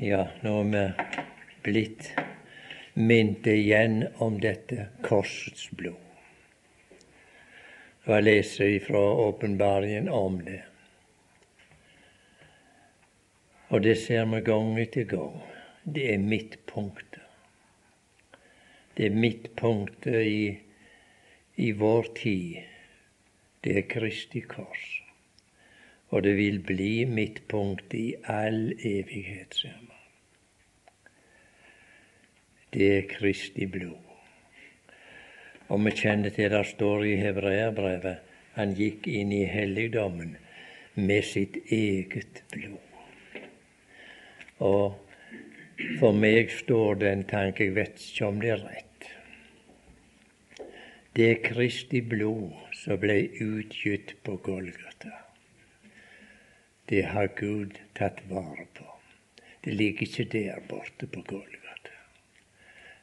Ja, nå er vi blitt minnet igjen om dette korsets blod. Og jeg leser fra åpenbaringen om det. Og det ser vi gang etter gang. Det er midtpunktet. Det er midtpunktet i, i vår tid. Det er Kristi kors og det vil bli midtpunkt i all evighet, man. Det er Kristi blod. Og vi kjenner til det står i Hebreerbrevet han gikk inn i helligdommen med sitt eget blod. Og for meg står det en tanke, jeg vet ikke om det er rett. Det er Kristi blod som ble utgitt på Golgata det har Gud tatt vare på. Det ligger ikke der borte på Golgata.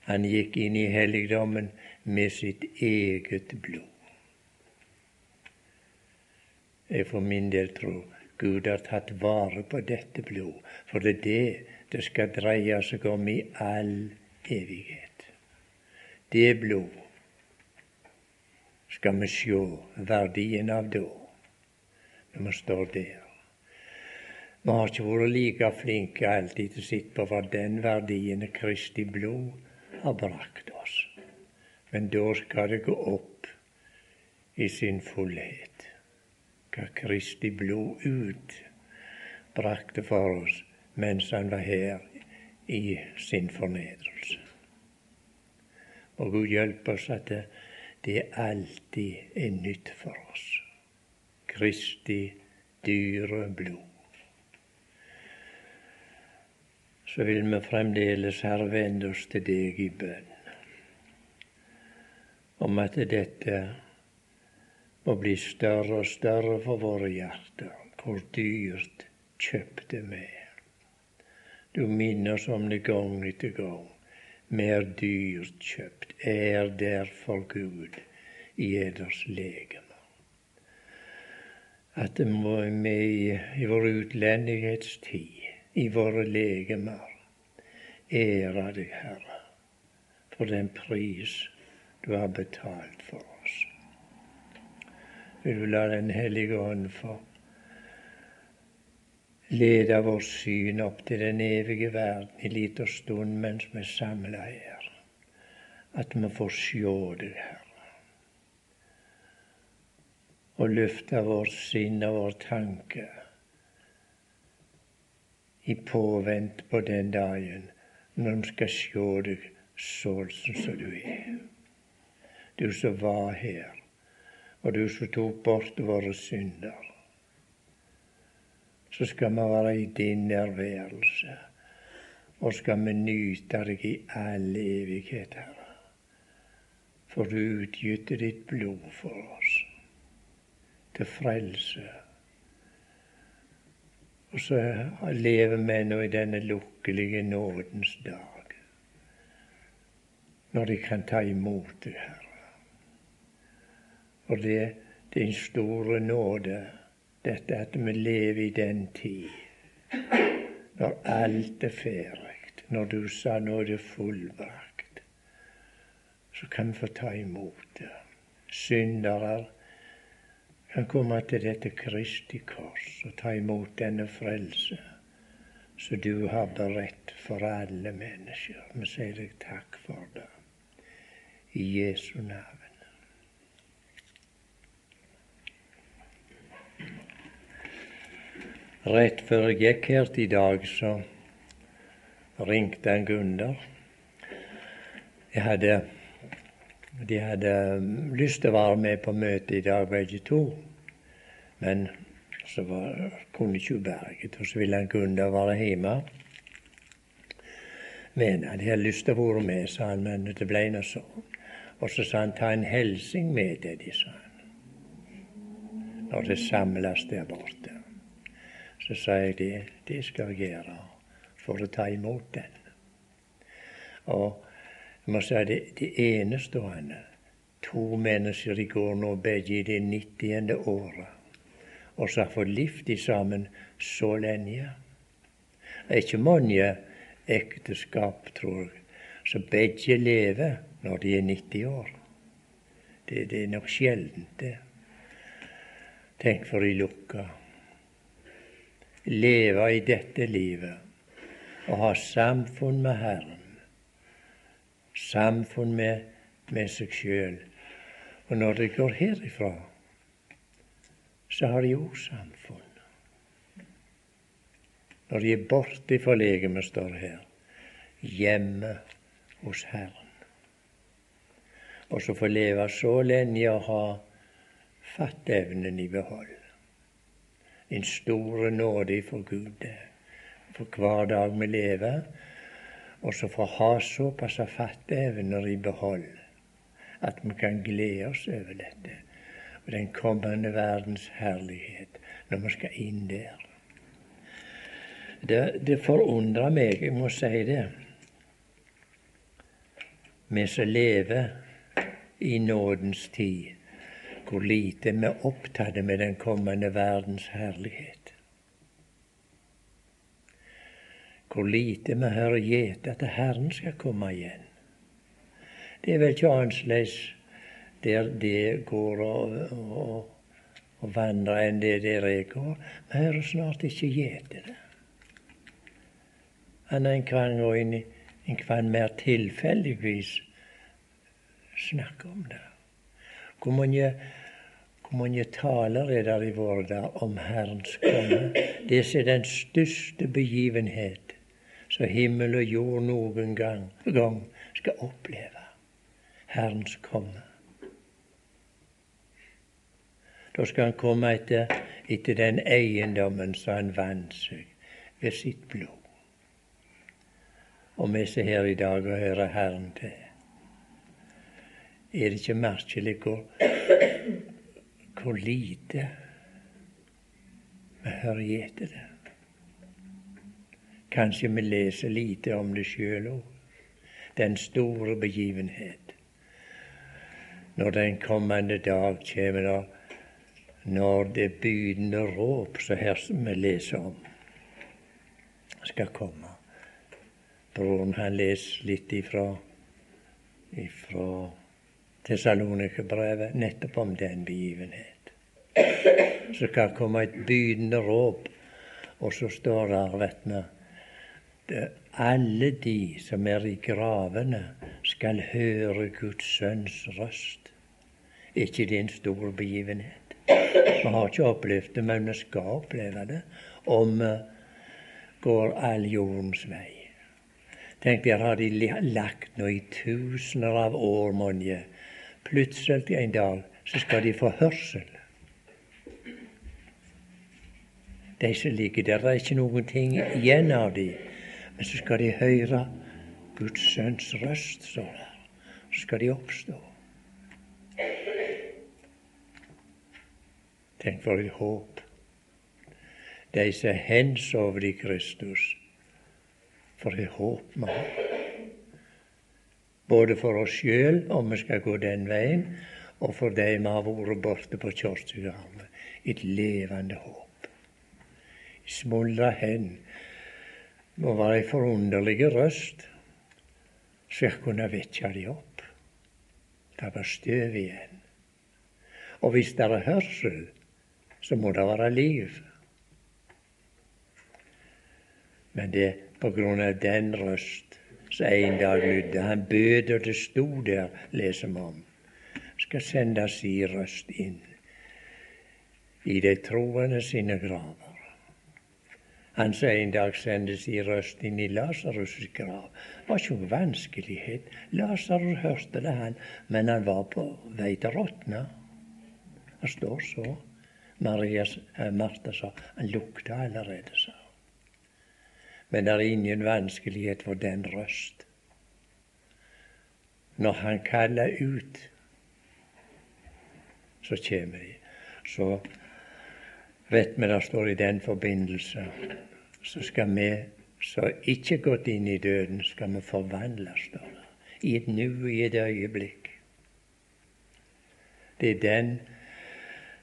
Han gikk inn i helligdommen med sitt eget blod. Jeg for min del tror Gud har tatt vare på dette blod, for det er det det skal dreie seg om i all evighet. Det blod skal vi sjå verdien av da, når vi står der. Vi har ikke vært like flinke alltid til å sitte på hva den verdien er Kristi blod har brakt oss. Men da skal det gå opp i sin fullhet hva Kristi blod ut brakte for oss mens han var her i sin fornedrelse. Og Gud hjelpe oss at det, det alltid er nytt for oss. Kristi dyre blod. Så vil vi fremdeles, Herre, vende oss til deg i bønn. Om at dette må bli større og større for våre hjerter, hvor dyrt kjøpte vi. Du minner oss om det gang etter gang. Mer dyrt kjøpt er derfor Gud i eders legeme. At det må vi i vår utlendighetstid i våre legemer. Ære deg, Herre, for den pris du har betalt for oss. Vil du la Den hellige ånd få lede vårt syn opp til den evige verden i liten stund mens vi er samla her. At vi får sjå deg, Herre. Og løfte vårt sinn og vår tanke i påvente på den dagen når de skal sjå deg sånn som du er. Du som var her, og du som tok bort våre synder. Så skal vi være i din nærværelse, og skal vi nyte deg i all evighet, Herre. For du utgytte ditt blod for oss, til frelse og så lever vi nå i denne lukkelige nådens dag, når de kan ta imot det, Herre. Og det, det er en stor nåde, dette at vi lever i den tid når alt er ferdig, når du sa nå er det fullbrakt, så kan vi få ta imot det. Syndere kan komme til dette Kristi kors og ta imot denne frelse som du har beredt for alle mennesker. Vi sier deg takk for det. I Jesu navn. Rett før jeg gikk her i dag, så ringte en Gunder. Jeg hadde de hadde lyst til å være med på møtet i dag, begge to. Men så var, kunne ikke berget, og så ville han Gunder være hjemme. Men han hadde lyst til å være med, sa han, men det ble nå sånn. Og så sa han ta en hilsing med til de, sa han. Når det samles der borte. Så sa jeg det, det skal jeg gjøre for å ta imot den. Og jeg må si det, det enestående To mennesker i går nå begge i det 90. året og så har fått levd sammen så lenge. Det er ikke mange ekteskap, tror jeg, som begge lever når de er 90 år. Det, det er nok sjeldent, det. Tenk for de lukka. Leve i dette livet og ha samfunn med Herren. Samfunn med, med seg sjøl. Og når de går herifra, så har de òg samfunn. Når de er borte fra legemet, står her, hjemme hos Herren. Og så få leve så lenge og ha fatteevnen i behold. En stor nåde for Gud for hver dag vi lever, og så få ha såpass fatteevner i behold at vi kan glede oss over dette og den kommende verdens herlighet når vi skal inn der. Det, det forundrer meg, jeg må si det, vi som lever i nådens tid, hvor lite vi er opptatt med den kommende verdens herlighet. Hvor lite vi hører gjete at Herren skal komme igjen. Det er vel ikke annerledes der det går og, og, og vandrer enn det der jeg går. Vi hører snart ikke gjete det. Annet enn kan inn i en kan mer tilfeldigvis snakke om det. Hvor mange, hvor mange taler er der i våre dager om Herrens komme? Det er den største begivenhet som himmel og jord noen gang, gang skal oppleve. Herrens komme. Da skal han komme etter, etter den eiendommen som han vant seg ved sitt blod. Og vi som her i dag og hører Herren til. Er det ikke merkelig hvor, hvor lite vi hører etter det? Kanskje vi leser lite om det sjøl òg. Den store begivenhet. Når den kommende dag kommer, når det bydende råp som her som vi leser om, skal komme. Broren han leser litt ifra, ifra Tessalonikebrevet nettopp om den begivenhet. Så skal komme et bydende råp, og så står det, vet vi alle de som er i gravene, skal høre Guds sønns røst. Er ikke det en stor begivenhet? Vi har ikke opplevd det, men vi skal oppleve det om vi går all jordens vei. Tenk, der har de lagt nå i tusener av år, monje. Plutselig en dag så skal de få hørsel. De som ligger der, det er ikke noen ting igjen av dem. Men så skal de høre Guds sønns røst, står der. Så skal de oppstå. Tenk for et håp. De som hensover i Kristus, for et håp vi har. Både for oss sjøl, om vi skal gå den veien, og for de vi har vært borte på Kjørsøygarden. Et levende håp. Smuldra hen må være ei forunderlig røst, så jeg kunne vekke de opp. Det var støv igjen. Og hvis det er hørsel, så må det være liv. Men det på grunn av den røst som en dag lydde. Han bød, og det sto der, leser vi om, skal sende si røst inn i de troende sine graver. Han som en dag sendte si røst inn i Lasarus' grav. Var ikke noen vanskelighet. Lasarus hørte det, han, men han var på vei til å råtne. Det står så. Maria, Martha sa han lukta allerede, sa men det er ingen vanskelighet for den røst. Når han kaller ut, så kommer de. Så vet vi det står i den forbindelse, så skal vi som ikke gått inn i døden, skal vi forvandles, står. I et nu, i et øyeblikk. Det er den,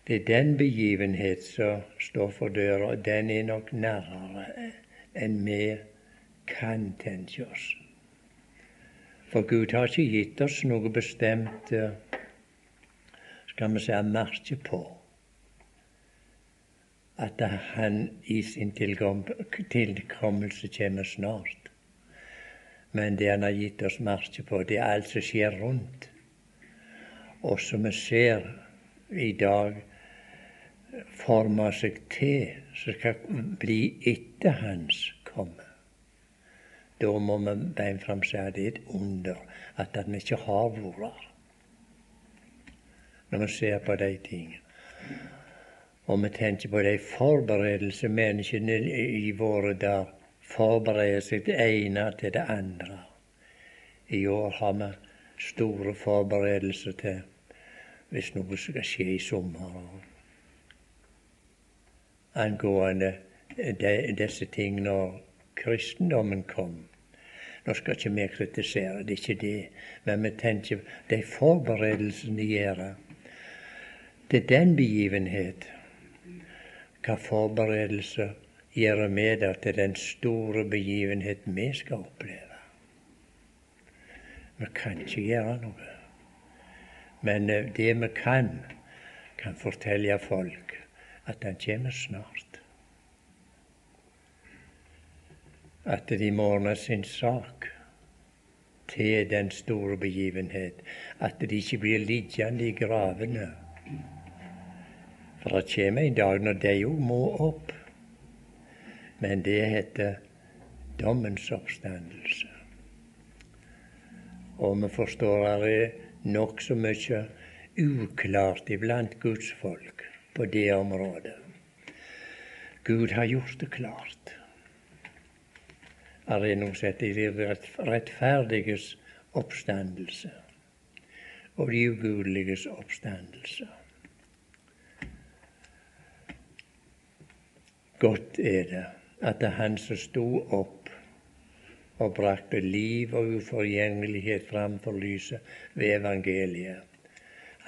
det er den begivenhet som står for døra, og den er nok nærere enn vi kan tenke oss. For Gud har ikke gitt oss noe bestemt eh, skal vi si merke på at Han i sin tilkommelse kommer snart. Men det Han har gitt oss merke på, det er alt som skjer rundt. Og som vi ser i dag former seg til, som skal bli etter Hans komme. Da må vi bein fram si at det er et under at vi ikke har vært. Når vi ser på de tingene. Og vi tenker på de forberedelser menneskene i våre dager forbereder seg det ene til det andre. I år har vi store forberedelser til hvis noe skal skje i sommer. Angående de, disse ting når kristendommen kom. Nå skal ikke vi kritisere, det er ikke det, men vi tenker de forberedelsene de gjør til den begivenhet. Hva forberedelser gjør vi da til den store begivenhet vi skal oppleve? Vi kan ikke gjøre noe. Men eh, det vi kan, kan fortelle folk at han kommer snart. at de må sin sak til den store begivenhet. At de ikke blir liggende i gravene. For det kommer en dag når de òg må opp. Men det heter dommens oppstandelse. Og vi forstår at det er nokså mye uklart iblant Guds folk på det området. Gud har gjort det klart er noe sett heter de rettferdiges oppstandelse og de ugudeliges oppstandelse. Godt er det at det er Han som sto opp og brakte liv og uforgjengelighet fram for lyset ved evangeliet.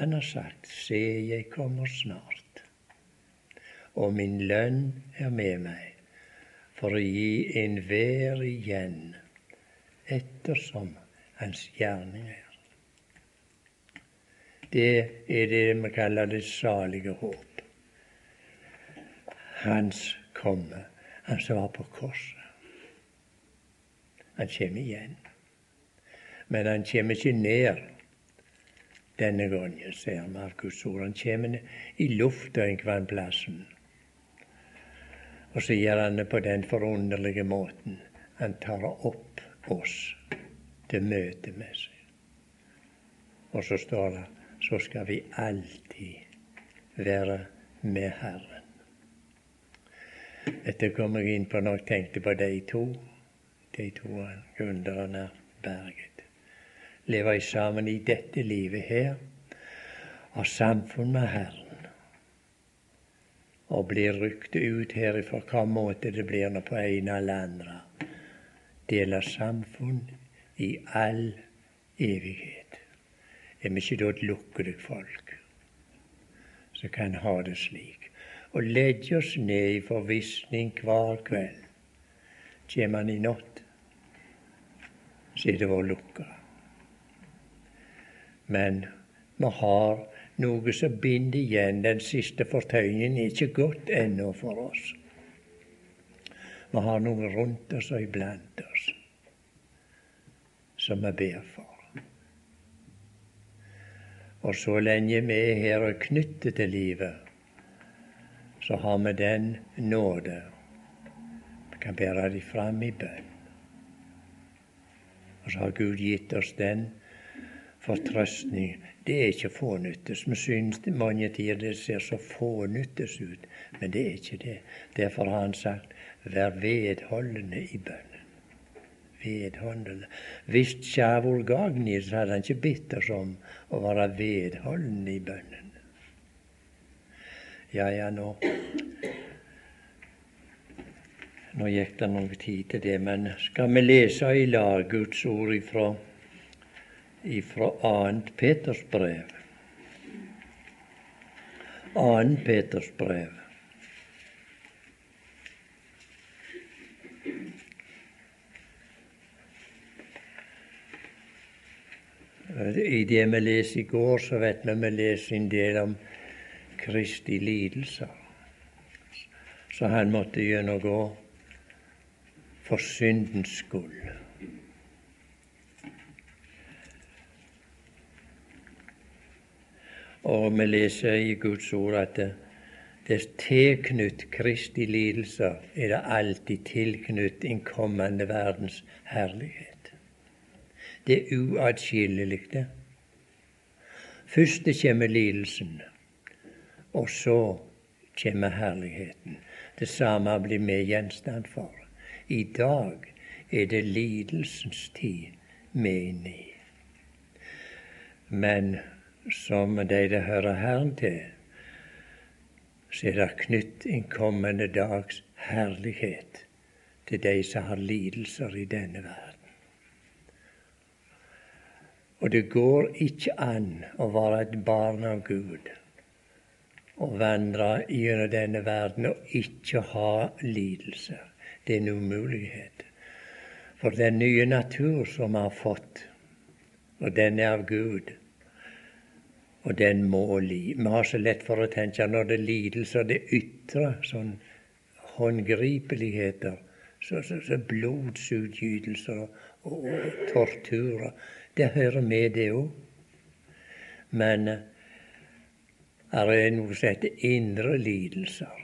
Han har sagt, Se, jeg kommer snart, og min lønn er med meg for å gi enhver igjen ettersom hans gjerning er. Det er det vi kaller det salige håp. Hans komme, han som var på korset. Han kommer igjen. Men han kommer ikke ned denne gangen, sier Markus ord. Han kommer i lufta en plassen. Og så gjør han det på den forunderlige måten. Han tar opp oss til møte med seg. Og så står det så skal vi alltid være med Herren. Dette kom jeg inn på når jeg tenkte på de to, de to gründerne berget. Leve sammen i dette livet her, av samfunn med Herren og blir rykt ut herifra hva måte det blir nå på ene eller andre. deler samfunn i all evighet. Er vi ikke da et lukkede folk som kan ha det slik? Og legge oss ned i forvissning hver kveld. Kjem han i natt, så er det vår lukka. Men vi har noe som binder igjen den siste fortøyningen, er ikke godt ennå for oss. Vi har noe rundt oss og iblant oss som vi ber for. Og så lenge vi er her og knyttet til livet, så har vi den nåde. Vi kan bære det fram i bønn. Og så har Gud gitt oss den fortrøstning det er ikke fånyttes. Vi syns mange tider det ser så fånyttes ut, men det er ikke det. Derfor har han sagt 'vær vedholdende i bønnen'. Vedholdende. Hvis Sjavol Gagni, så hadde han ikke bitt oss om å være vedholdende i bønnen. Ja, ja, nå Nå gikk det noe tid til det, men skal vi lese i lag Guds ord ifra ifra 2. Peters brev. 2. Peters brev. Eh, I det vi leser i går, så vet vi vi leser en del om Kristi lidelser. Så han måtte gjennomgå for syndens skyld. Og vi leser i Guds ord at det, det er tilknytt Kristi lidelser er det alltid tilknytt en kommende verdens herlighet. Det er uatskillelig, det. Først kommer lidelsen, og så kommer herligheten. Det samme blir vi gjenstand for. I dag er det lidelsens tid vi er inne i. Men som de det hører Herren til, så er det knytt en kommende dags herlighet til de som har lidelser i denne verden. Og det går ikke an å være et barn av Gud og vandre gjennom denne verden og ikke ha lidelser. Det er en umulighet. For den nye natur som vi har fått, og den er av Gud, og den må li. Vi har så lett for å tenke når det er lidelser, det ytre, sånn håndgripeligheter, så, så, så blodsutgytelser og, og, og torturer. Det hører med, det òg. Men er det noe som heter indre lidelser.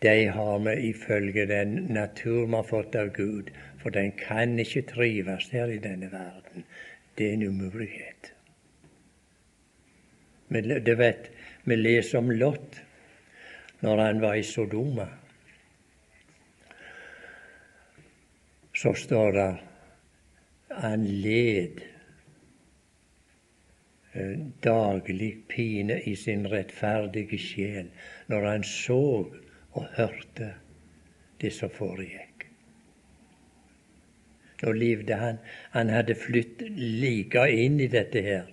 De har vi ifølge den natur vi har fått av Gud, for den kan ikke trives her i denne verden. Det er en umulighet. Du vet, vi leser om Lot når han var i Sodoma. Så står det han led eh, daglig pine i sin rettferdige sjel når han så og hørte det som foregikk. Nå levde han Han hadde flyttet like inn i dette her.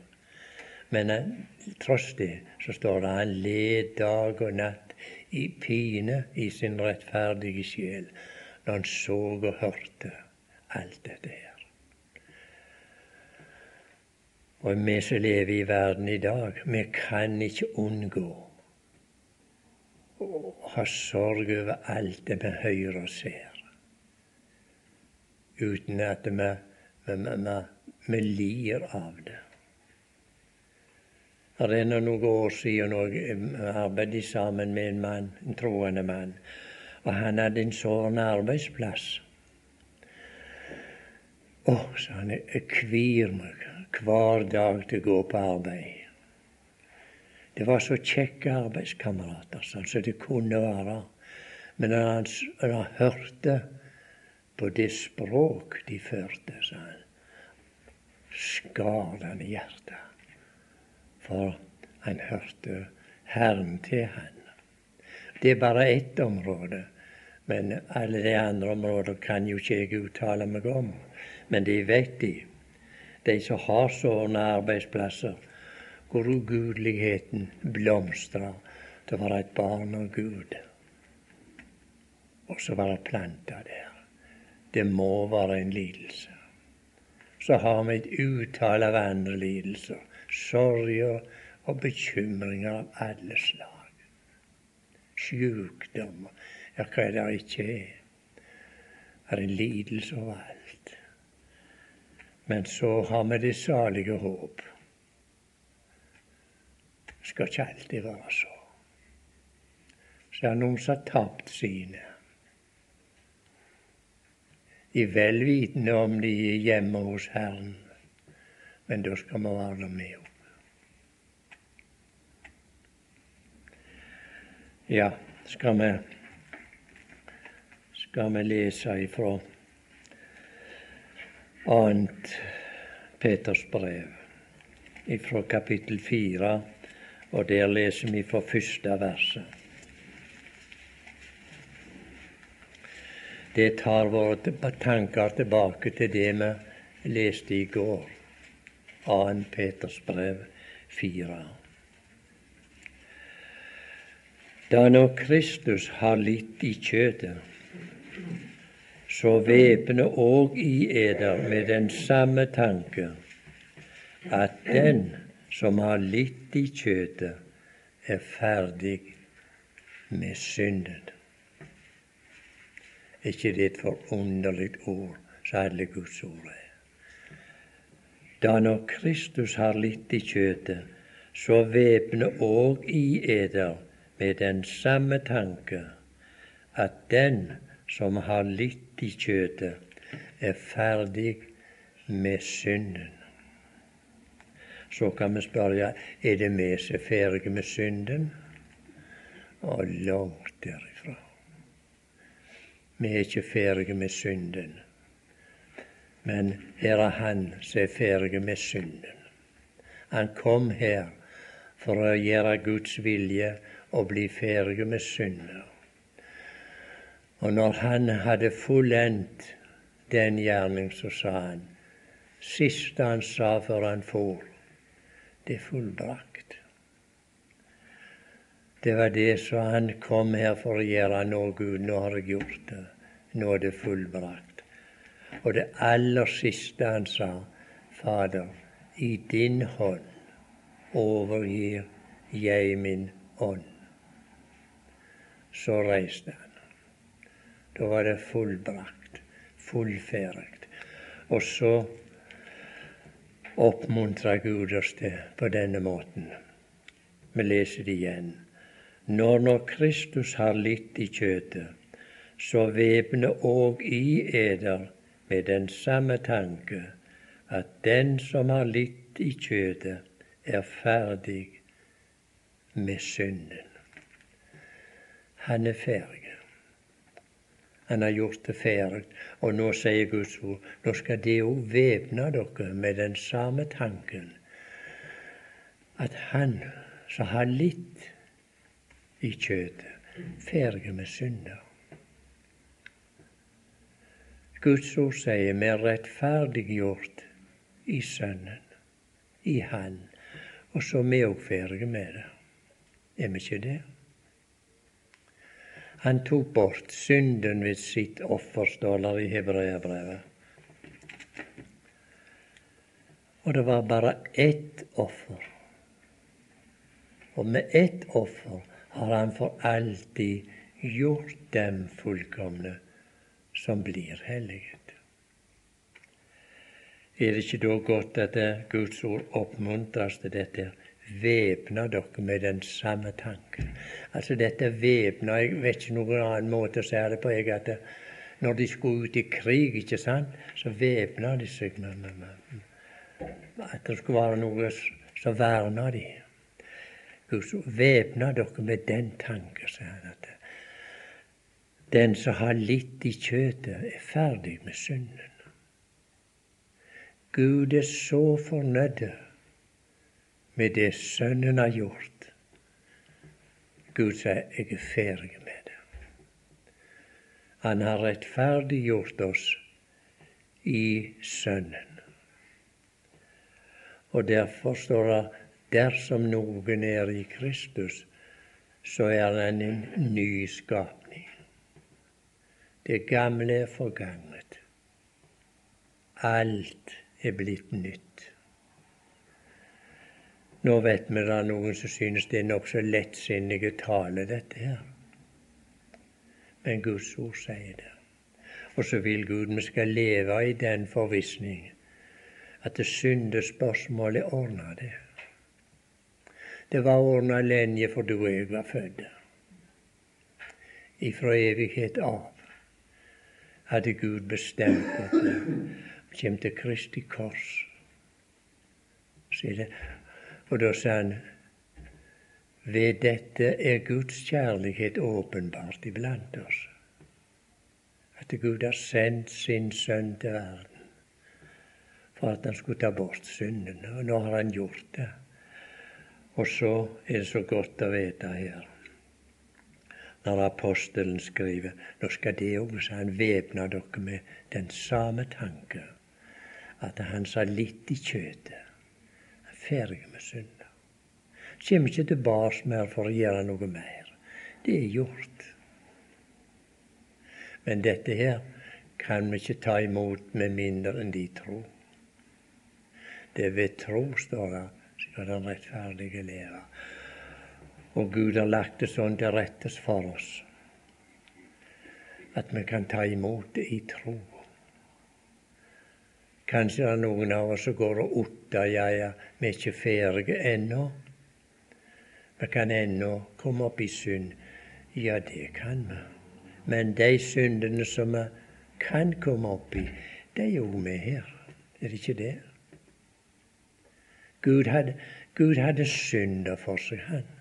Men tross det så står det han led dag og natt i pine i sin rettferdige sjel når han så og hørte alt dette her. Og vi som lever i verden i dag, vi kan ikke unngå å ha sorg over alt det vi hører og ser, uten at vi, vi, vi, vi lir av det. Det er noen år siden jeg arbeidet sammen med en mann, en troende mann. Og han hadde en sånn arbeidsplass. Å, sa han, jeg kvir meg hver dag til å gå på arbeid. Det var så kjekke arbeidskamerater sånn som det kunne være. Men når han, når han hørte på det språk de førte, sa han, skar han i hjertet for han hørte Herren til han. Det er bare ett område, men alle de andre områdene kan jo ikke jeg uttale meg om. Men det vet de, de som har sånne arbeidsplasser, hvor ugudeligheten blomstrer til å være et barn av Gud, og så være planta der. Det må være en lidelse. Så har vi et utall av andre lidelser sorger og bekymringer av alle slag. Sjukdommer, ja, hva det ikke er. Det er lidelse overalt. Men så har vi det salige håp. Det skal ikke alltid være så. Så er det noen som har tapt sine. I velvitende om de er hjemme hos Herren men da skal vi være med opp. Ja, skal vi, skal vi lese ifra annet Peters brev, ifra kapittel fire, og der leser vi fra første verset. Det tar våre tanker tilbake til det vi leste i går. 2. Peters brev 4. Da nå Kristus har litt i kjøtet, så væpne òg i eder med den samme tanke, at den som har litt i kjøtet, er ferdig med synden. Er ikke det et forunderlig ord, særlig Guds ord er? Da når Kristus har litt i kjøtet, så væpne òg i eder med den samme tanke, at den som har litt i kjøtet, er ferdig med synden. Så kan vi spørre er det vi som er ferdige med synden. Og langt derifra. Vi er ikke ferdige med synden. Men her er Han som er ferdig med synden. Han kom her for å gjøre Guds vilje og bli ferdig med synder. Og når han hadde fullendt den gjerning, så sa han Siste han sa før han for, det er fullbrakt. Det var det som han kom her for å gjøre. Nå, Gud, nå har jeg gjort det. Nå er det fullbrakt. Og det aller siste han sa, Fader, i din hånd overgir jeg min ånd. Så reiste han. Da var det fullbrakt, fullferdig. Og så oppmuntrer Gud oss til på denne måten. Vi leser det igjen. Når når Kristus har litt i kjøtet, så væpne òg i eder med den samme tanke, at den som har litt i kjødet, er ferdig med synden. Han er ferdig. Han har gjort det ferdig. Og nå sier Guds ord nå skal det òg væpne dere med den samme tanken at han som har litt i kjødet, ferdig med synder. Guds ord sier vi er rettferdiggjort i Sønnen, i Han. Og så er vi òg ferdige med det. Er vi ikke det? Han tok bort synden ved sitt offer, står det i hebreerbrevet. Og det var bare ett offer. Og med ett offer har han for alltid gjort dem fullkomne som blir helliget. Er det ikke da godt at Guds ord oppmuntres til dette? væpna dere med den samme tanken. Altså dette væpna Jeg vet ikke noen annen måte å si det på. jeg at Når de skulle ut i krig, ikke sant, så væpna de seg med, med, med At det skulle være noe som verna de. Væpna dere med den tanken, sier han. Den som har litt i kjøtet, er ferdig med synden. Gud er så fornøyd med det Sønnen har gjort. Gud sier, 'Jeg er ferdig med det'. Han har rettferdiggjort oss i Sønnen. Og derfor står det dersom noen er i Kristus, så er han en ny skapning. Det gamle er forganget. Alt er blitt nytt. Nå vet vi det er noen som synes det er nokså lettsinnige tale, dette her. Men Guds ord sier det. Og så vil Gud vi skal leve i den forvissning at det syndespørsmålet er ordna, det. Det var ordna lenge for du og jeg var født. Ifra evighet av hadde Gud bestemt at det kom til Kristi kors. Og da sa han ved dette er Guds kjærlighet åpenbart iblant oss. At Gud har sendt sin sønn til verden for at han skulle ta bort syndene. Og nå har han gjort det. Og så er det så godt å vite her når apostelen skriver nå skal det òg, så han væpne dere med den samme tanke, at han sa litt i kjøtet ferdig med synda. Kjem ikke tilbake mer for å gjøre noe mer. Det er gjort. Men dette her kan vi ikke ta imot med mindre enn de tror. det ved tro, står det, skal den rettferdige leve. Og Gud har lagt det sånn til rettes for oss at vi kan ta imot det i tro. Kanskje det er noen av oss som går og otter ja, ja, vi er ikke ferdige ennå. Vi kan ennå komme opp i synd. Ja, det kan vi. Men de syndene som vi kan komme opp i, de er jo vi her. Er det ikke det? Gud hadde, Gud hadde synder for seg, han.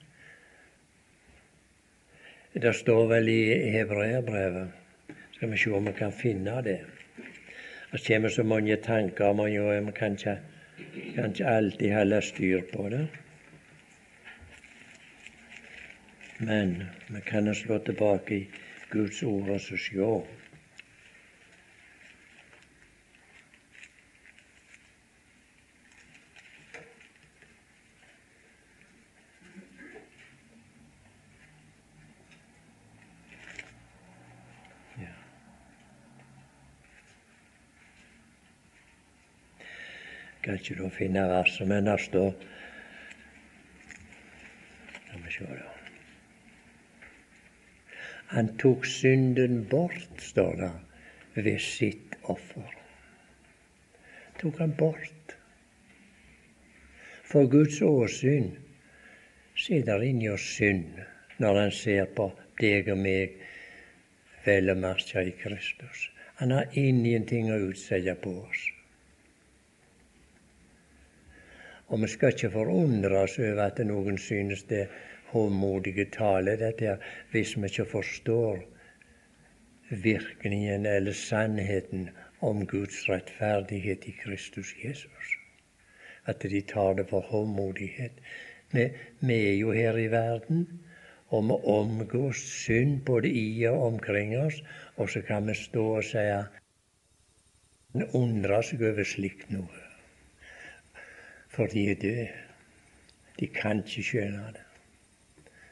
Det står vel i hebreerbrevet. Skal vi se om vi kan finne det. Det kommer så mange tanker og vi kan ikke, kan ikke alltid holde styr på det. Men vi kan slå tilbake i Guds ord og se. Kan ikke da finne verset, men der står La meg se, da. Han tok synden bort, står det, ved sitt offer. Tok han bort. For Guds åsyn sitter inni oss synd når han ser på deg og meg, vel og merke i Kristus. Han har ingenting å utsette på oss. Og vi skal ikke forundre oss over at noen synes det er håndmodige tale, dette her, hvis vi ikke forstår virkningen eller sannheten om Guds rettferdighet i Kristus Jesus. At de tar det for håndmodighet. Vi, vi er jo her i verden, og vi omgås synd både i og omkring oss, og så kan vi stå og si undre seg over slikt noe for de er døde. De kan ikke skjønne det.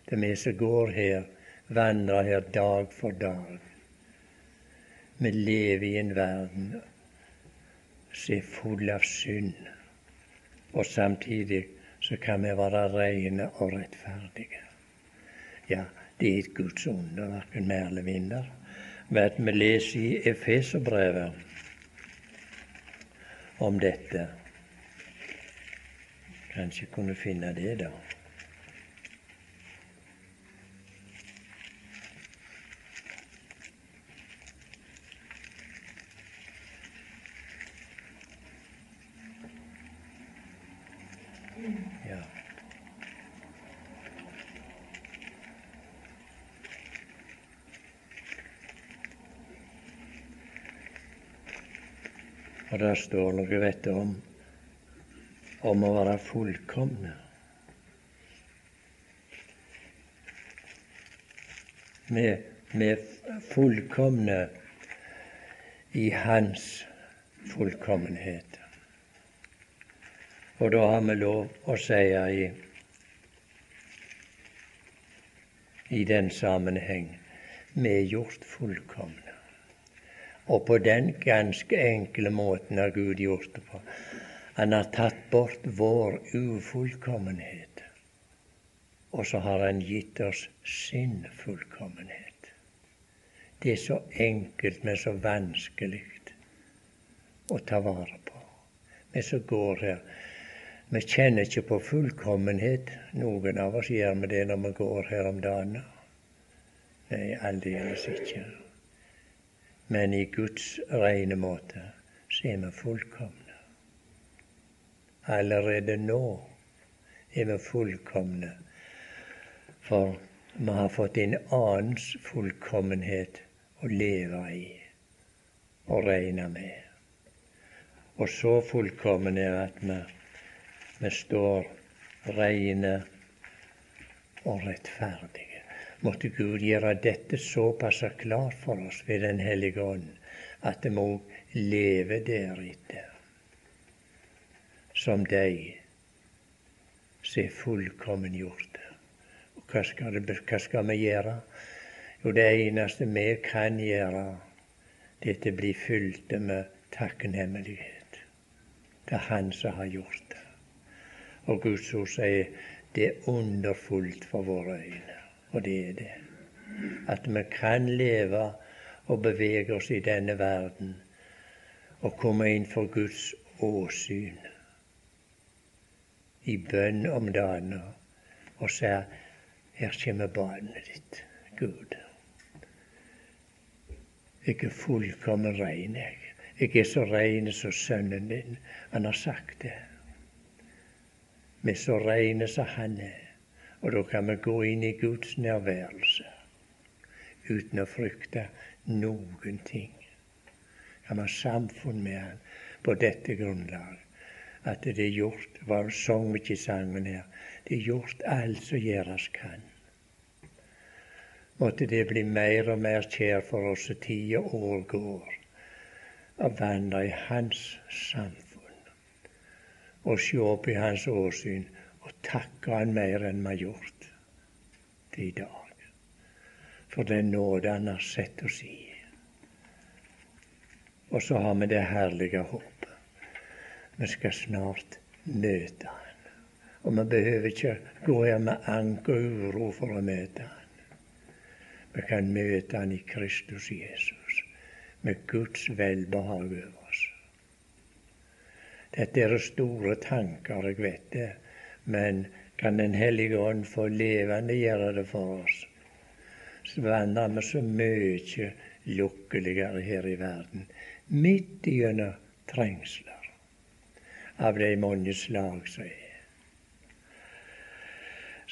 Det vi som går her, vandrer her dag for dag. Vi lever i en verden som er full av synd, og samtidig så kan vi være rene og rettferdige. Ja, det er et Guds under, verken mer eller mindre. Men vi leser i Efeserbrevet om dette kanskje kunne finne det, da. Og der står noe, vet du, om om å være fullkomne. Med, med fullkomne i Hans fullkommenhet. Og da har vi lov å si i, i den sammenheng vi er gjort fullkomne. Og på den ganske enkle måten har Gud gjort det på han har tatt bort vår ufullkommenhet, og så har han gitt oss sin fullkommenhet. Det er så enkelt, men så vanskelig å ta vare på. Vi som går her, vi kjenner ikke på fullkommenhet. Noen av oss gjør vi det når vi går her om dagen. Nei, aldeles ikke. Men i Guds rene måte så er vi fullkomne. Allerede nå er vi fullkomne, for vi har fått en annens fullkommenhet å leve i og regne med. Og så fullkomne er at vi, vi står reine og rettferdige. Måtte Gud gjøre dette såpass klart for oss ved Den hellige ånd at vi må leve deretter som deg som er fullkommengjorte. Og hva skal, hva skal vi gjøre? Jo, det eneste vi kan gjøre, det er å bli fylt med takknemlighet. Det er Han som har gjort det. Og Guds ord sier det er underfullt for våre øyne. Og det er det. At vi kan leve og bevege oss i denne verden og komme inn for Guds åsyn i bønn om dagen og sier her kommer barnet ditt, Gud. Jeg er fullkommen rein, jeg. Jeg er så rein som sønnen din. Han har sagt det. Vi er så reine som han er. Og da kan vi gå inn i Guds nærværelse uten å frykte noen ting. Kan vi ha samfunn med han på dette grunnlag. At det er gjort, var sang vi ikke i sangen her, det er gjort alt som gjøres kan. Måtte det bli mer og mer kjær for oss så tida år går, å vandre i Hans samfunn og se opp i Hans åsyn og takke Han mer enn vi har gjort til i dag. For den nåde Han har sett oss i. Og så har vi det herlige håpet. Vi skal snart møte Han. Og vi behøver ikke gå her med anke og uro for å møte Han. Vi kan møte Han i Kristus Jesus med Guds velbehag over oss. Dette er store tanker, jeg vet det, men kan Den hellige ånd få levende gjøre det for oss, så vandrer vi så mye lykkeligere her i verden, midt gjennom trengsler av de mange slag som er.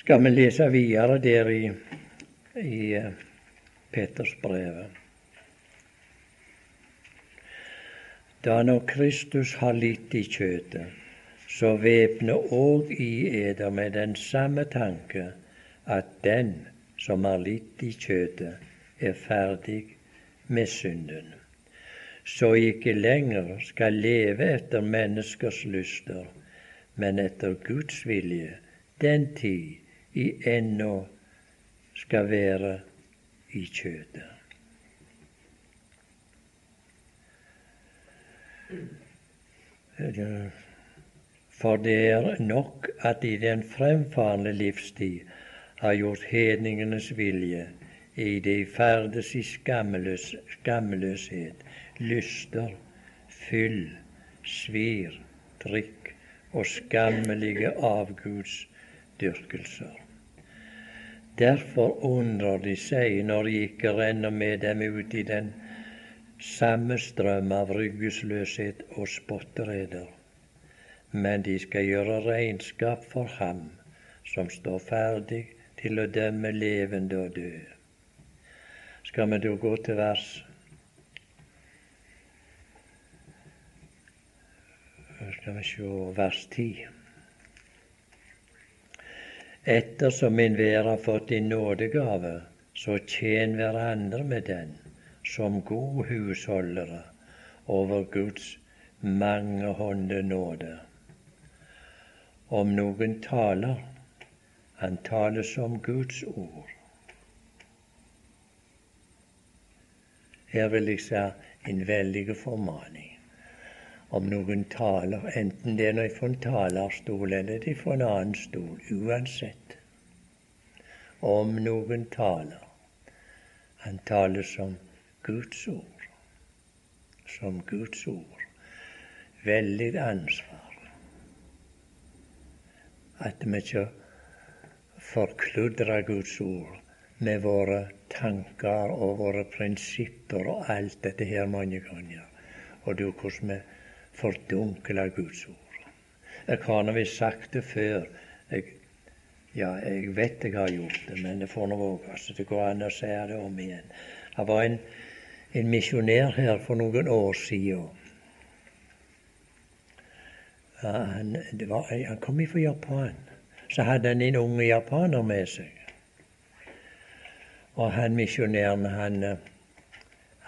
Skal vi lese videre der i, i eh, Petersbrevet. Da når Kristus har litt i kjøtet, så væpne òg i eder med den samme tanke at den som har litt i kjøtet, er ferdig med synden, så ikke lenger skal leve etter menneskers lyster, men etter Guds vilje, den tid i ennå skal være i kjøtet. For det er nok at i den fremfarende livstid har gjort hedningenes vilje i det ferdes i skamløs, skammeløshet, lyster, fyll, svir, drikk og skammelige avgudsdyrkelser. Derfor undrer de seg når de ikke renner med dem ut i den samme strøm av ryggesløshet og spottereder. Men de skal gjøre regnskap for ham som står ferdig til å dømme levende og døde. Skal vi da gå til vers Skal vi se vers 10. Ettersom enhver har fått en nådegave, så tjen hverandre med den som gode husholdere over Guds mangehånde nåde. Om noen taler, han taler som Guds ord. Her vil jeg si en veldig formaning om noen taler, enten det er fra en talerstol eller det er fra en annen stol, uansett. Om noen taler. Han taler som Guds ord. Som Guds ord. Veldig ansvar. At vi ikke forkludrer Guds ord med våre tanker og våre prinsipper og alt dette her mange ganger. Og du, hvordan vi fordunkle Guds ord. Jeg har nå visst sagt det før. Jeg, ja, jeg vet jeg har gjort det, men det får nå våge. Så det går an å si det om igjen. Det var en, en misjonær her for noen år siden. Han, var, han kom fra Japan. Så hadde han en unge japaner med seg. Og han misjonæren han,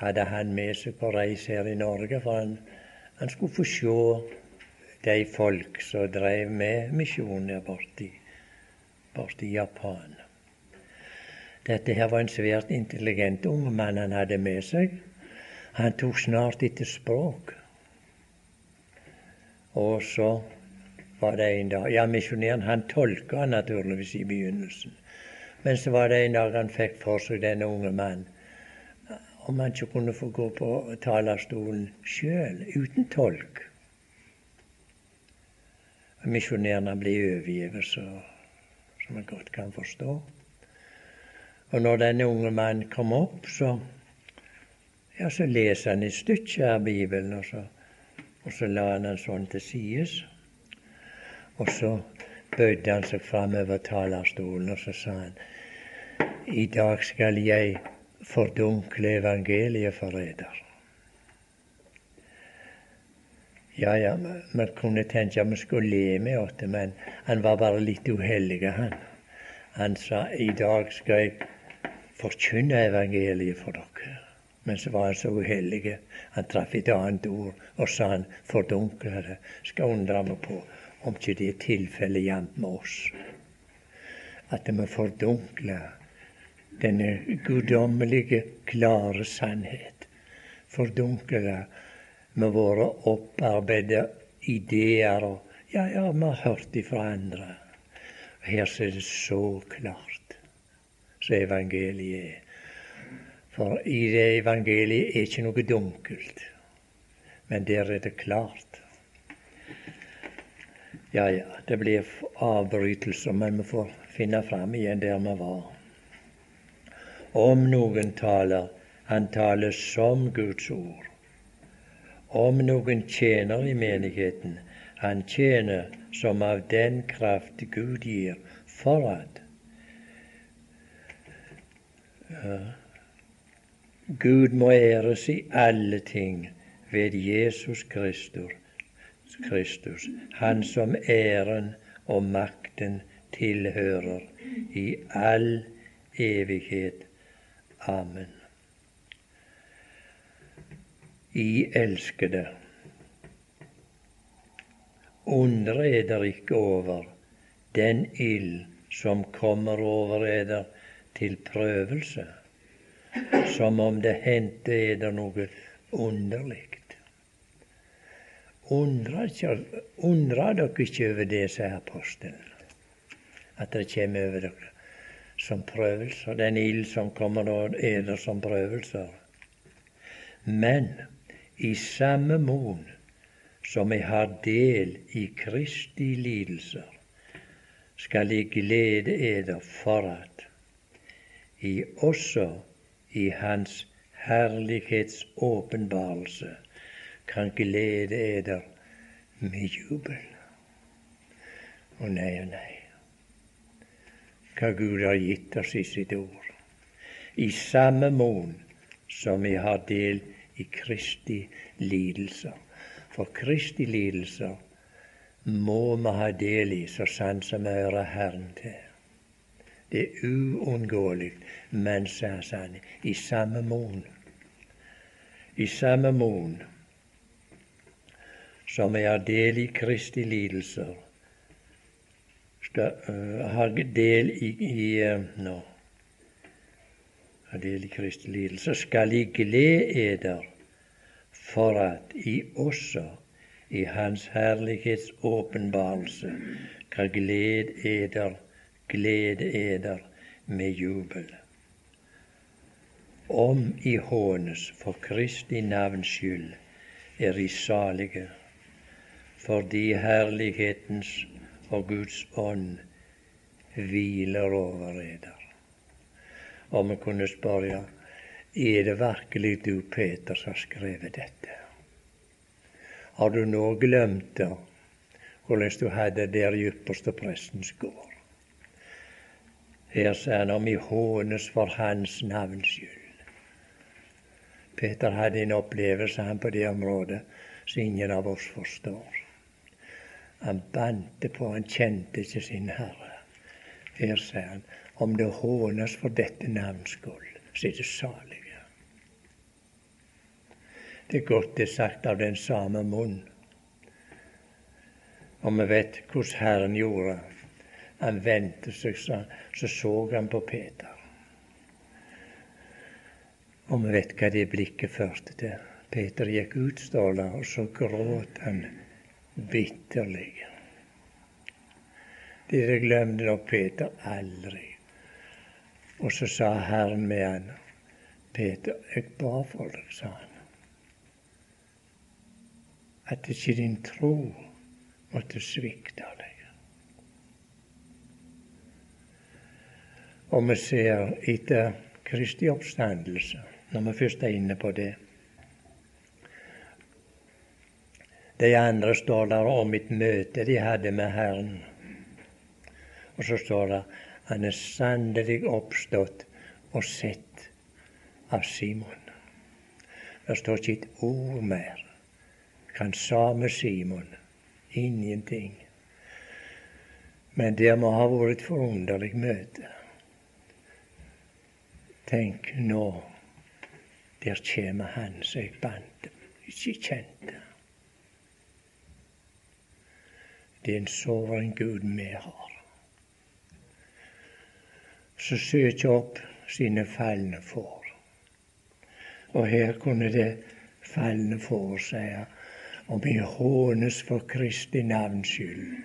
hadde han med seg på reis her i Norge. for han han skulle få se de folk som drev med misjon der borte i Japan. Dette her var en svært intelligent ung mann han hadde med seg. Han tok snart etter språk. Og så var det en dag Ja, misjonæren han tolka naturligvis i begynnelsen. Men så var det en dag han fikk for seg denne unge mannen om han ikke kunne få gå på talerstolen sjøl, uten tolk. Misjonærene ble overgitt, som jeg godt kan forstå. Og når denne unge mannen kom opp, så, ja, så leser han et stykke av Bibelen, og så, og så la han den sånn til sides. Og så bøyde han seg framover talerstolen, og så sa han i dag skal jeg fordunkle evangeliet for eder. Ja, ja, vi kunne tenke at vi skulle le med det, men han var bare litt uheldig, han. Han sa i dag skal jeg forkynne evangeliet for dere. Men så var han så uheldig. Han traff et annet ord, og sa han fordunkle det. Skal undre meg på om ikke det er tilfellet jevnt med oss. At vi fordunkler denne guddommelige, klare sannhet. fordunkla med våre opparbeidede ideer og Ja, ja, vi har hørt ifra andre. Her er det så klart som evangeliet er. For i det evangeliet er ikke noe dunkelt, men der er det klart. Ja, ja, det blir avbrytelser, men vi får finne fram igjen der vi var. Om noen taler, han taler som Guds ord. Om noen tjener i menigheten, han tjener som av den kraft Gud gir, for at Gud må æres i alle ting ved Jesus Kristus, Kristus, Han som æren og makten tilhører i all evighet. Amen. I elskede, undre eder ikke over den ild som kommer over eder til prøvelse, som om det hendte eder noe underlig. Undra, dere ikke over det, sier apostelen, at det kommer over dere som prøvelser, den ild som kommer over eder som prøvelser. Men i samme mon som vi har del i Kristi lidelser, skal jeg glede eder for at i også i Hans herlighets åpenbarelse kan glede eder med jubel. Å nei og nei, hva Gud har gitt oss i sitt ord. I samme mån som vi har del i Kristi lidelser. For Kristi lidelser må vi ha del i så sant som vi hører Herren til. Det er uunngåelig, men, sa han, i samme mån. I samme mån som vi har del i Kristi lidelser, skal uh, ha del i, i uh, no, ha del i Kristi lidelse, skal I glede eder for at I også i Hans herlighets åpenbarelse kan glede eder glede eder med jubel. Om I hånes for Kristi navns skyld, er I salige, fordi herlighetens og Guds ånd hviler over eder. Og vi kunne spørre er det virkelig du, Peter, som har skrevet dette? Har du nå glemt det, hvordan du hadde det der i ypperste prestens gård? Her sier han om i hånes for Hans navns skyld. Peter hadde en opplevelse han på det området som ingen av oss forstår. Han bante på, han kjente ikke sin Herre. Her sier han om det hånes for dette navns skyld, så er det salige. Det er godt det er sagt av den samme munn. Og vi vet hvordan Herren gjorde han vendte seg, så, så så han på Peter. Og vi vet hva det blikket førte til. Peter gikk ut, står og så gråt han bitterlige. Det glemte nok Peter aldri. Og så sa Herren med han, Peter, jeg ba for deg, sa han. At ikke din tro måtte svikte deg. Og vi ser etter Kristi oppstandelse, når vi først er inne på det De andre står der om et møte de hadde med Herren. Og så står det han er sannelig oppstått og sett av Simon. Det står ikke et ord mer. Kan same Simon ingenting. Men det må ha vært et forunderlig møte. Tenk nå, der kommer han som jeg bandt ikke kjente. Det er en soveren Gud vi har. Så søker opp sine falne får. Og her kunne det falne får sie om vi hånes for Kristi navns skyld,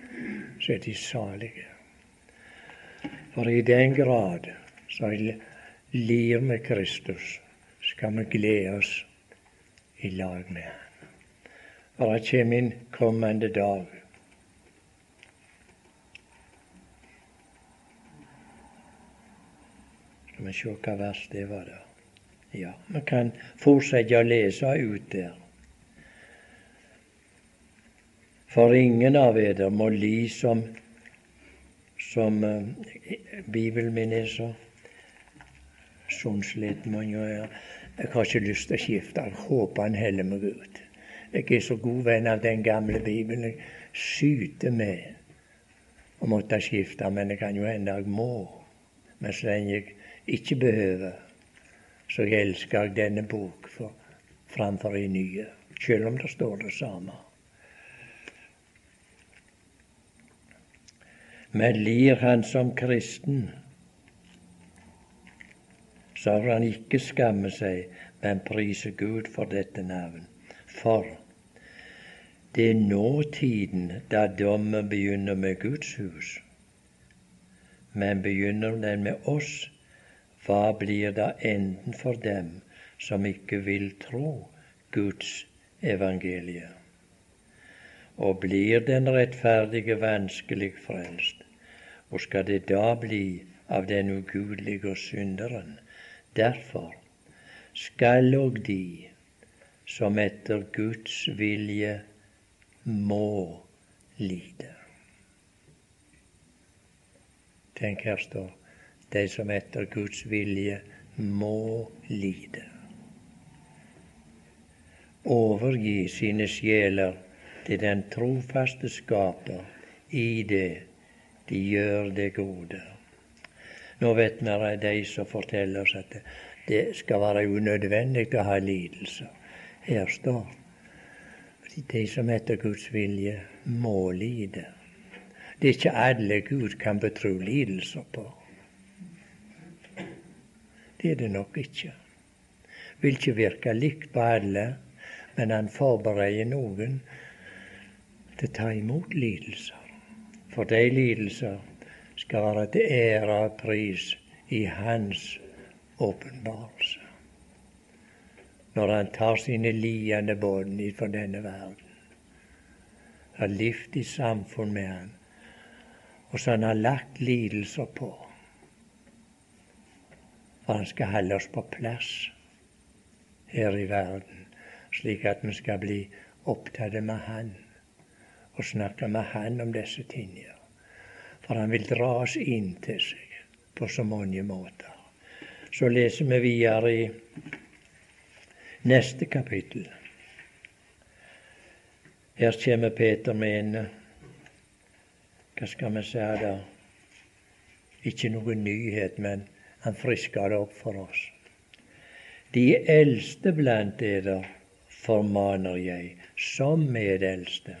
så er de salige. For i den grad så lir med Kristus, skal vi glede oss i lag med Han. For det kommer en kommende dag Vi se hva vers det var, da. Ja, vi kan fortsette å lese ut der. For ingen av eder må li som, som uh, Bibelen min er så sånn slitt man gjør. Jeg har ikke lyst til å skifte. Jeg håper han heller meg ut. Jeg er så god venn av den gamle Bibelen. Jeg syter med å måtte skifte, men det kan jo hende jeg må. Men så lenge jeg ikke behøver, så elsker jeg denne bok for, framfor ei nye, selv om det står det samme. Men lir han som kristen, så har han ikke skammet seg, men priser Gud for dette navn. For det er nåtiden da dommen begynner med Guds hus. Men begynner den med oss, hva blir da enden for dem som ikke vil tro Guds evangelie? Og blir den rettferdige vanskelig frelst, hvor skal det da bli av den ugudelige synderen? Derfor skal òg de som etter Guds vilje må lide. Tenk, her står de som etter Guds vilje må lide. Overgi sine sjeler til den trofaste skaper i det de gjør det gode. Nå vet vi de som forteller oss at det skal være unødvendig å ha lidelser. Her står de som etter Guds vilje må lide. Det er ikke alle Gud kan betro lidelser på. Det er det nok ikke. Vil ikke virke likt på alle, men han forbereder noen til å ta imot lidelser. For de lidelser skal være til ære og pris i Hans åpenbarelse. Når han tar sine liende bånd ifra denne verden, har levd i samfunn med han, og så han har lagt lidelser på han skal holde oss på plass her i verden, slik at vi skal bli opptatt med Han og snakke med Han om disse tingene. For han vil dra oss inn til seg på så mange måter. Så leser vi videre i neste kapittel. Her kommer Peter med en Hva skal vi si da? Ikke noe nyhet, men han friska det opp for oss. De eldste blant dere formaner jeg som medeldste,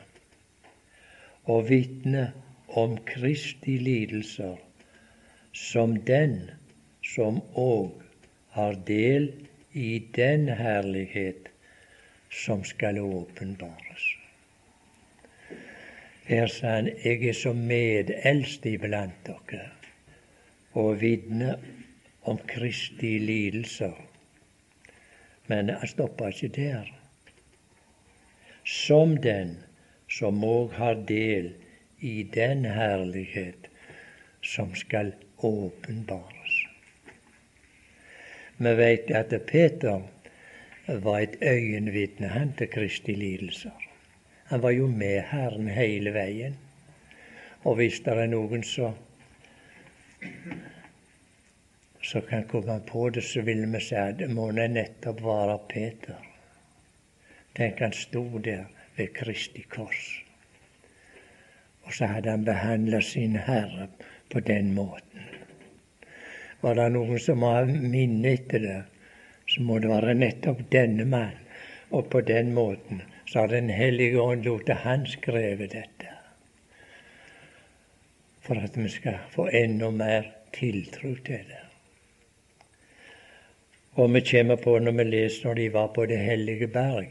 og vitne om Kristi lidelser, som den som òg har del i den herlighet som skal åpenbares. Her sa han, jeg er som medeldst iblant dere og vitne om Kristi lidelser. Men han stoppa ikke der. Som den som òg har del i den herlighet som skal åpenbares. Vi vet at Peter var et øyenvitne han til Kristi lidelser. Han var jo med Herren hele veien. Og hvis det er noen som så kan komme på det, så vil vi si at det må nettopp være Peter. Tenk han sto der ved Kristi kors. Og så hadde han behandla sin Herre på den måten. Var det noen som har minne etter det, så må det være nettopp denne mann. Og på den måten så har Den hellige ånd latt han skrive dette. For at vi skal få enda mer tiltro til det. Og vi kommer på når vi leser når de var på det hellige berg.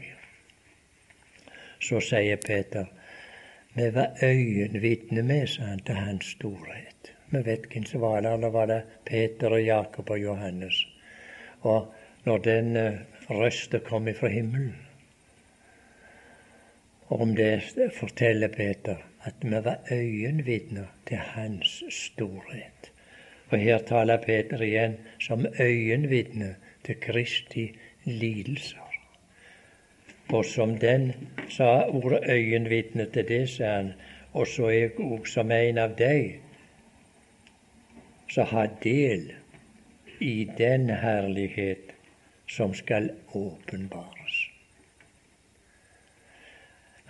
Så sier Peter vi var øyenvitne med, sa han, til hans storhet. Vi vet hvem som var der. Da var det Peter og Jakob og Johannes. Og når den uh, røsta kom ifra himmelen. Om det forteller Peter at vi var øyenvitner til hans storhet. Og her taler Peter igjen som øyenvitne til Kristi lidelser. Og som den sa ordet øyenvitne til det, sa han, og så jeg òg som en av deg så ha del i den herlighet som skal åpenbares.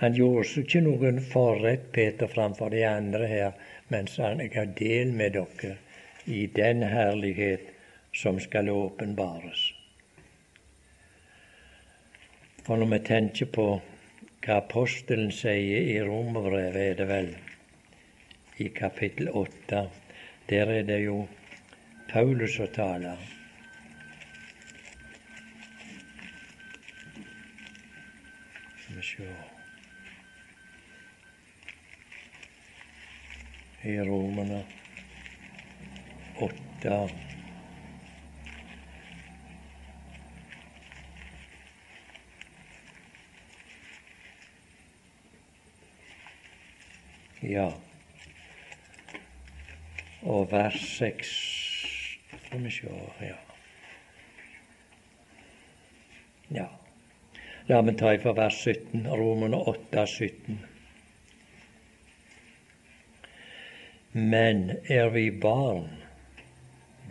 Han gjorde seg ikke noen forrett, Peter, framfor de andre her, mens han jeg har del med dere i den herlighet som skal åpenbares. For når vi tenker på hva apostelen sier i Romerbrevet, er det vel, i kapittel åtte, der er det jo Paulus som taler. vi sjå I Romerne åtte Ja. Og vers seks Skal vi sjå Ja. ja. La meg ta fra vers 17, Romerne 8, 17. Men er vi barn,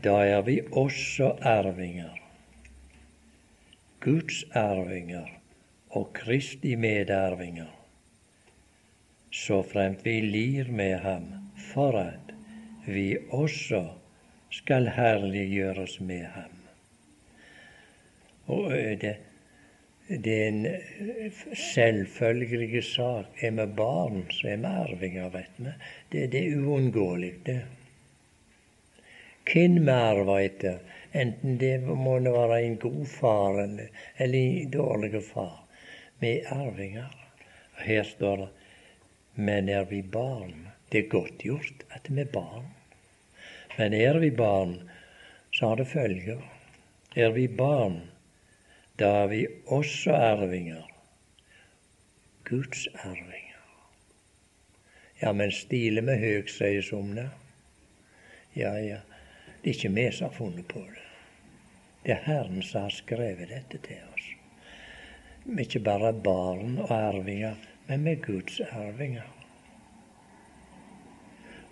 da er vi også arvinger. Guds arvinger og Kristi medarvinger, så fremt vi lir med ham, for at vi også skal herliggjøres med ham. Og det, det er en selvfølgelig sak. Er vi barn, så er vi arvinger, vet vi. Det, det er uunngåelig, det. Hvem vi arver etter, enten det må være en god far eller, eller en dårlig far. Vi er arvinger. Og her står det Men er vi barn? Det er godt gjort at vi er barn. Men er vi barn, så har det følger. Er vi barn, da er vi også arvinger. Guds arvinger. Ja, men stiler vi høyt, sier Sumna. Ja, ja, det er ikke vi som har funnet på det. Det er Herren som har skrevet dette til oss. Vi er ikke bare barn og arvinger, men vi er Guds arvinger.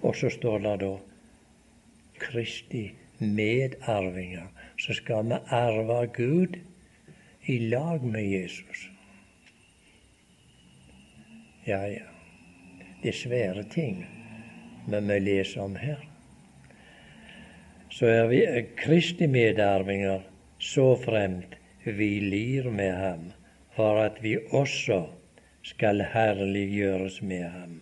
Og så står det da Kristi medarvinger. Så skal vi arve Gud i lag med Jesus. Ja, ja. Det er svære ting vi må lese om her. Så er vi Kristi medarvinger så fremt vi lir med ham, for at vi også skal herliggjøres med ham.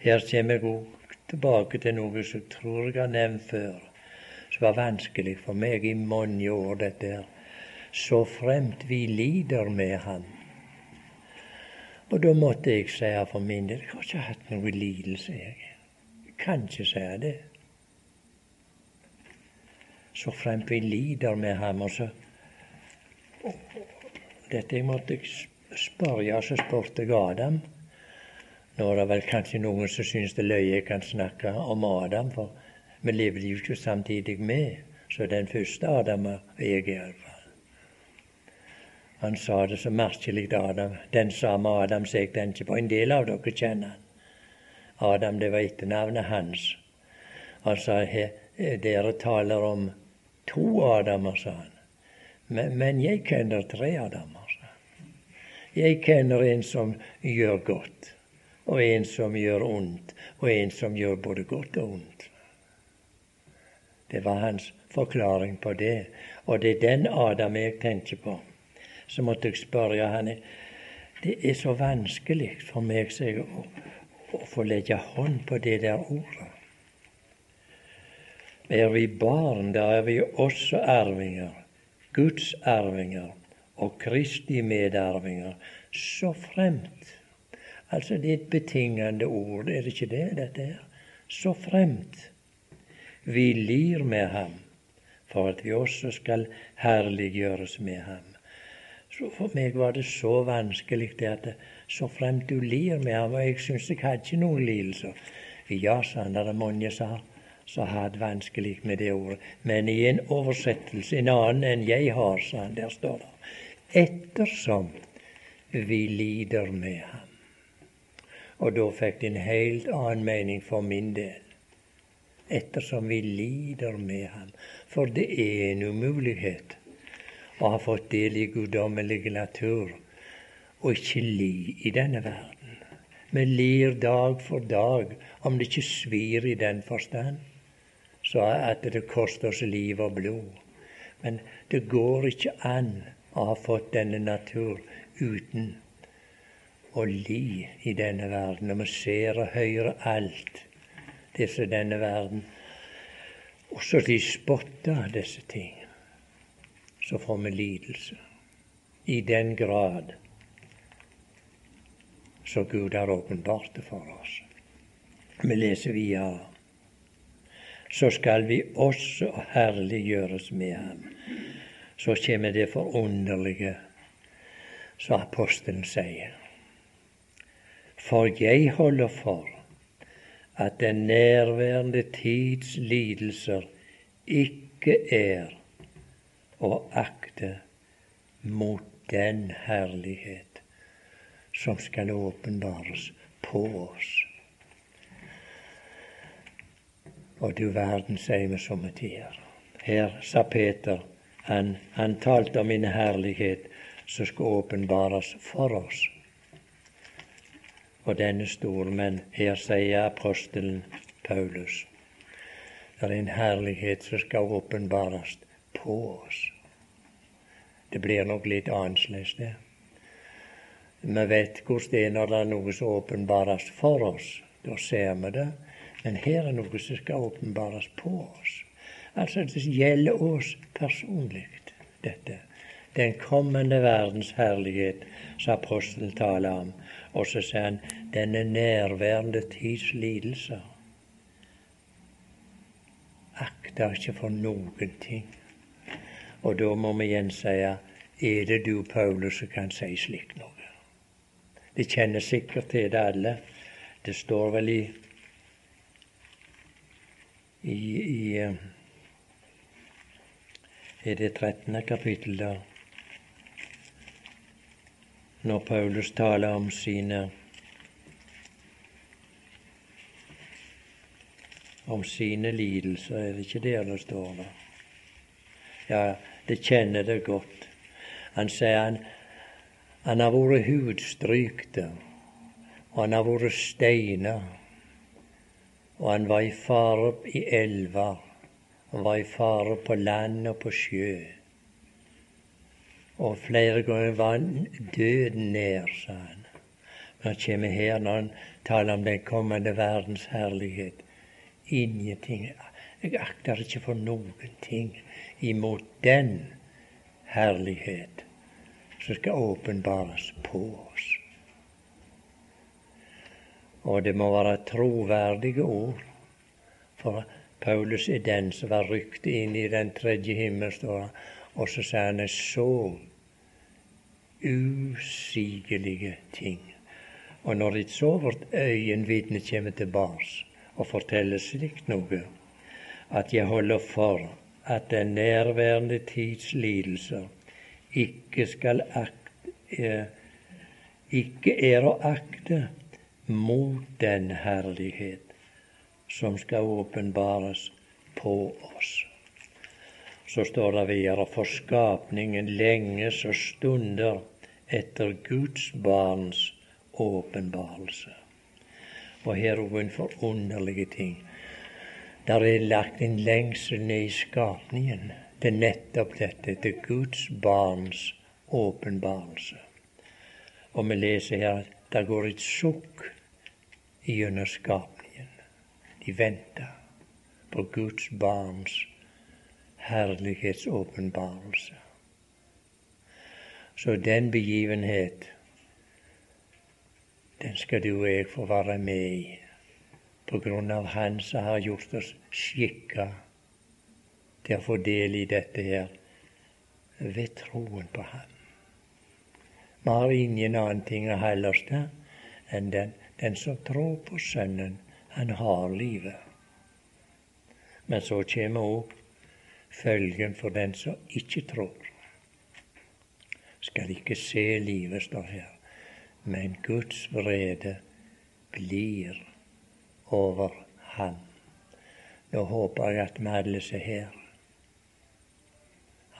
Her kommer jeg òg tilbake til noe som jeg tror jeg har nevnt før, som var vanskelig for meg i mange år, dette her så fremt vi lider med ham. Og da måtte jeg si for min del jeg har ikke hatt noe lidelse, jeg. Jeg kan ikke si det. Så fremt vi lider med ham, og så Dette jeg måtte jeg, så spurte jeg Adam. Nå er det vel kanskje noen som syns det løye jeg kan snakke om Adam, for vi levde jo ikke samtidig med. Så den første Adam er jeg, iallfall. Han sa det så merkelig, Adam. Den samme Adam som jeg tenker på. En del av dere kjenner han. Adam, det var etternavnet hans. Han sa dere taler om to Adamer, sa han. Men, men jeg kjenner tre Adamer. Jeg kjenner en som gjør godt, og en som gjør ondt, og en som gjør både godt og ondt. Det var hans forklaring på det. Og det er den Adam jeg tenker på så måtte jeg spørre han Det er så vanskelig for meg å, å, få legge hånd på det der ordet. Er vi barn, da er vi også arvinger, Guds arvinger og Kristi medarvinger, så fremt Altså, det er et betingende ord, er det ikke det, dette her? Så fremt vi lir med ham, for at vi også skal herliggjøres med ham. Så for meg var det så vanskelig det at så fremt du lir med ham, og jeg syns jeg hadde ikke noen lidelser. Ja, sa han, det er mange som har hatt vanskelig med det ordet. Men i en oversettelse, en annen enn jeg har, sa han, der står det ettersom vi lider med ham. Og da fikk det en helt annen mening for min del. Ettersom vi lider med ham. For det er en umulighet å ha fått del i guddommelig natur, og ikke li i denne verden. Vi lir dag for dag, om det ikke svir i den forstand, så at det koster oss liv og blod. Men det går ikke an å har fått denne natur uten å li i denne verden. Og vi ser og hører alt det som denne verden Og så de spotter disse ting så får vi lidelse. I den grad så Gud har åpenbart det for oss. Vi leser videre. Så skal vi også herliggjøres med ham. Så kommer det forunderlige som apostelen sier. For jeg holder for at den nærværende tids lidelser ikke er å akte mot den herlighet som skal åpenbares på oss. Og du verden, sier vi somme tider. Her sa Peter, han, han talte om en herlighet som skal åpenbares for oss. Og denne stor, men her sier apostelen Paulus det er en herlighet som skal åpenbares på oss. Det blir nok litt annerledes, det. Vi vet hvordan det er når det er noe som åpenbares for oss. Da ser vi det. Men her er noe som skal åpenbares på oss. Altså, det gjelder oss personlig, dette. Den kommende verdens herlighet, som apostelen taler om. Og så sier han denne nærværende tids lidelser. Akter ikke for noen ting. Og da må vi igjen si er det du, Paulus, som kan si slikt noe? De kjenner sikkert til det alle. Det står vel i i, i eh, i det 13. kapittel, da, når Paulus taler om sine om sine lidelser, er det ikke der det står? da? Ja, det kjenner det godt. Han sier han, han har vært hudstrykt, og han har vært steina. Og han var i fare i elver, og var i fare på land og på sjø. Og flere ganger var døden nær, sa han. Men han kommer her når han taler om den kommende verdens herlighet. Ingenting. Jeg akter ikke for noen ting imot den herlighet som skal åpenbares på oss. Og det må være troverdige ord. For Paulus er den som var rykt inn i den tredje himmel, står det. Og så sier han så usigelige ting. Og når et så vårt øyenvitne kommer tilbake og forteller slikt noe, at jeg holder for at den nærværende tids lidelser ikke skal akte, eh, ikke er å akte mot den herlighet som skal åpenbares på oss. Så står det videre for skapningen lenges og stunder etter Guds barns åpenbarelse. Og her er en forunderlig ting. Der er lagt en lengsel ned i skapningen til nettopp dette, til Guds barns åpenbarelse. Og vi leser her at det går et sukk gjennom skapningen. De venter på Guds barns herlighetsåpenbarelse. Så den begivenhet, den skal du og jeg få være med i, på grunn av Han som har gjort oss skikka til å få del i dette her ved troen på Ham. Vi har ingen annen ting å holde oss til enn den, den som tror på Sønnen, han har livet. Men så kommer òg følgen for den som ikke tror skal ikke se livet, står her, men Guds vrede blir over ham. Nå håper jeg at vi alle som er her,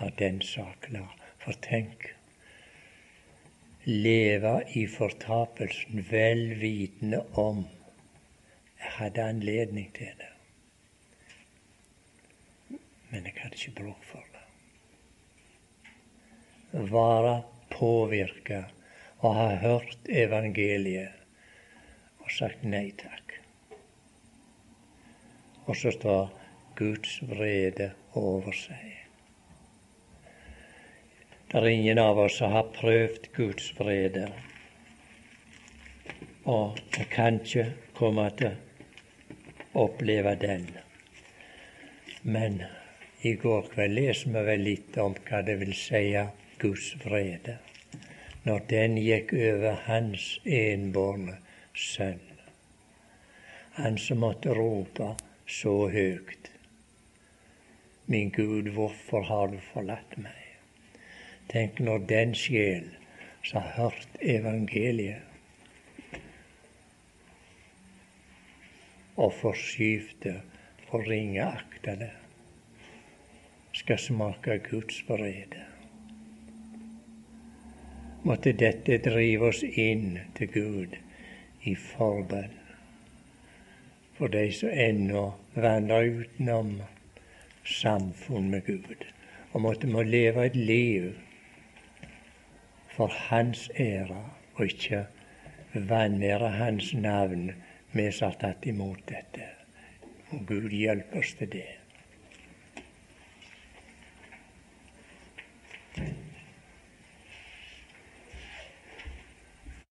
har den sak klar. For tenk leve i fortapelsen vel vitende om hadde anledning til det. Men jeg hadde ikke bruk for det være påvirka og ha hørt evangeliet og sagt nei takk. Og så står Guds vrede over seg. Det er ingen av oss som har prøvd Guds vrede. Og vi kan ikke komme til oppleve den. Men i går kveld leser vi vel litt om hva det vil si Guds vrede når den gikk over hans enbårne sønn. Han som måtte rope så høyt. Min Gud, hvorfor har du forlatt meg? Tenk når den sjel som har hørt evangeliet og forskyvde og ringeakta det, skal smake Guds vrede måtte dette drive oss inn til Gud i forbønn. For de som ennå vandrer utenom samfunn med Gud, og måtte må leve et liv for Hans ære, og ikke vanære Hans navn, vi som har tatt imot dette. Og Gud hjelpe oss til det.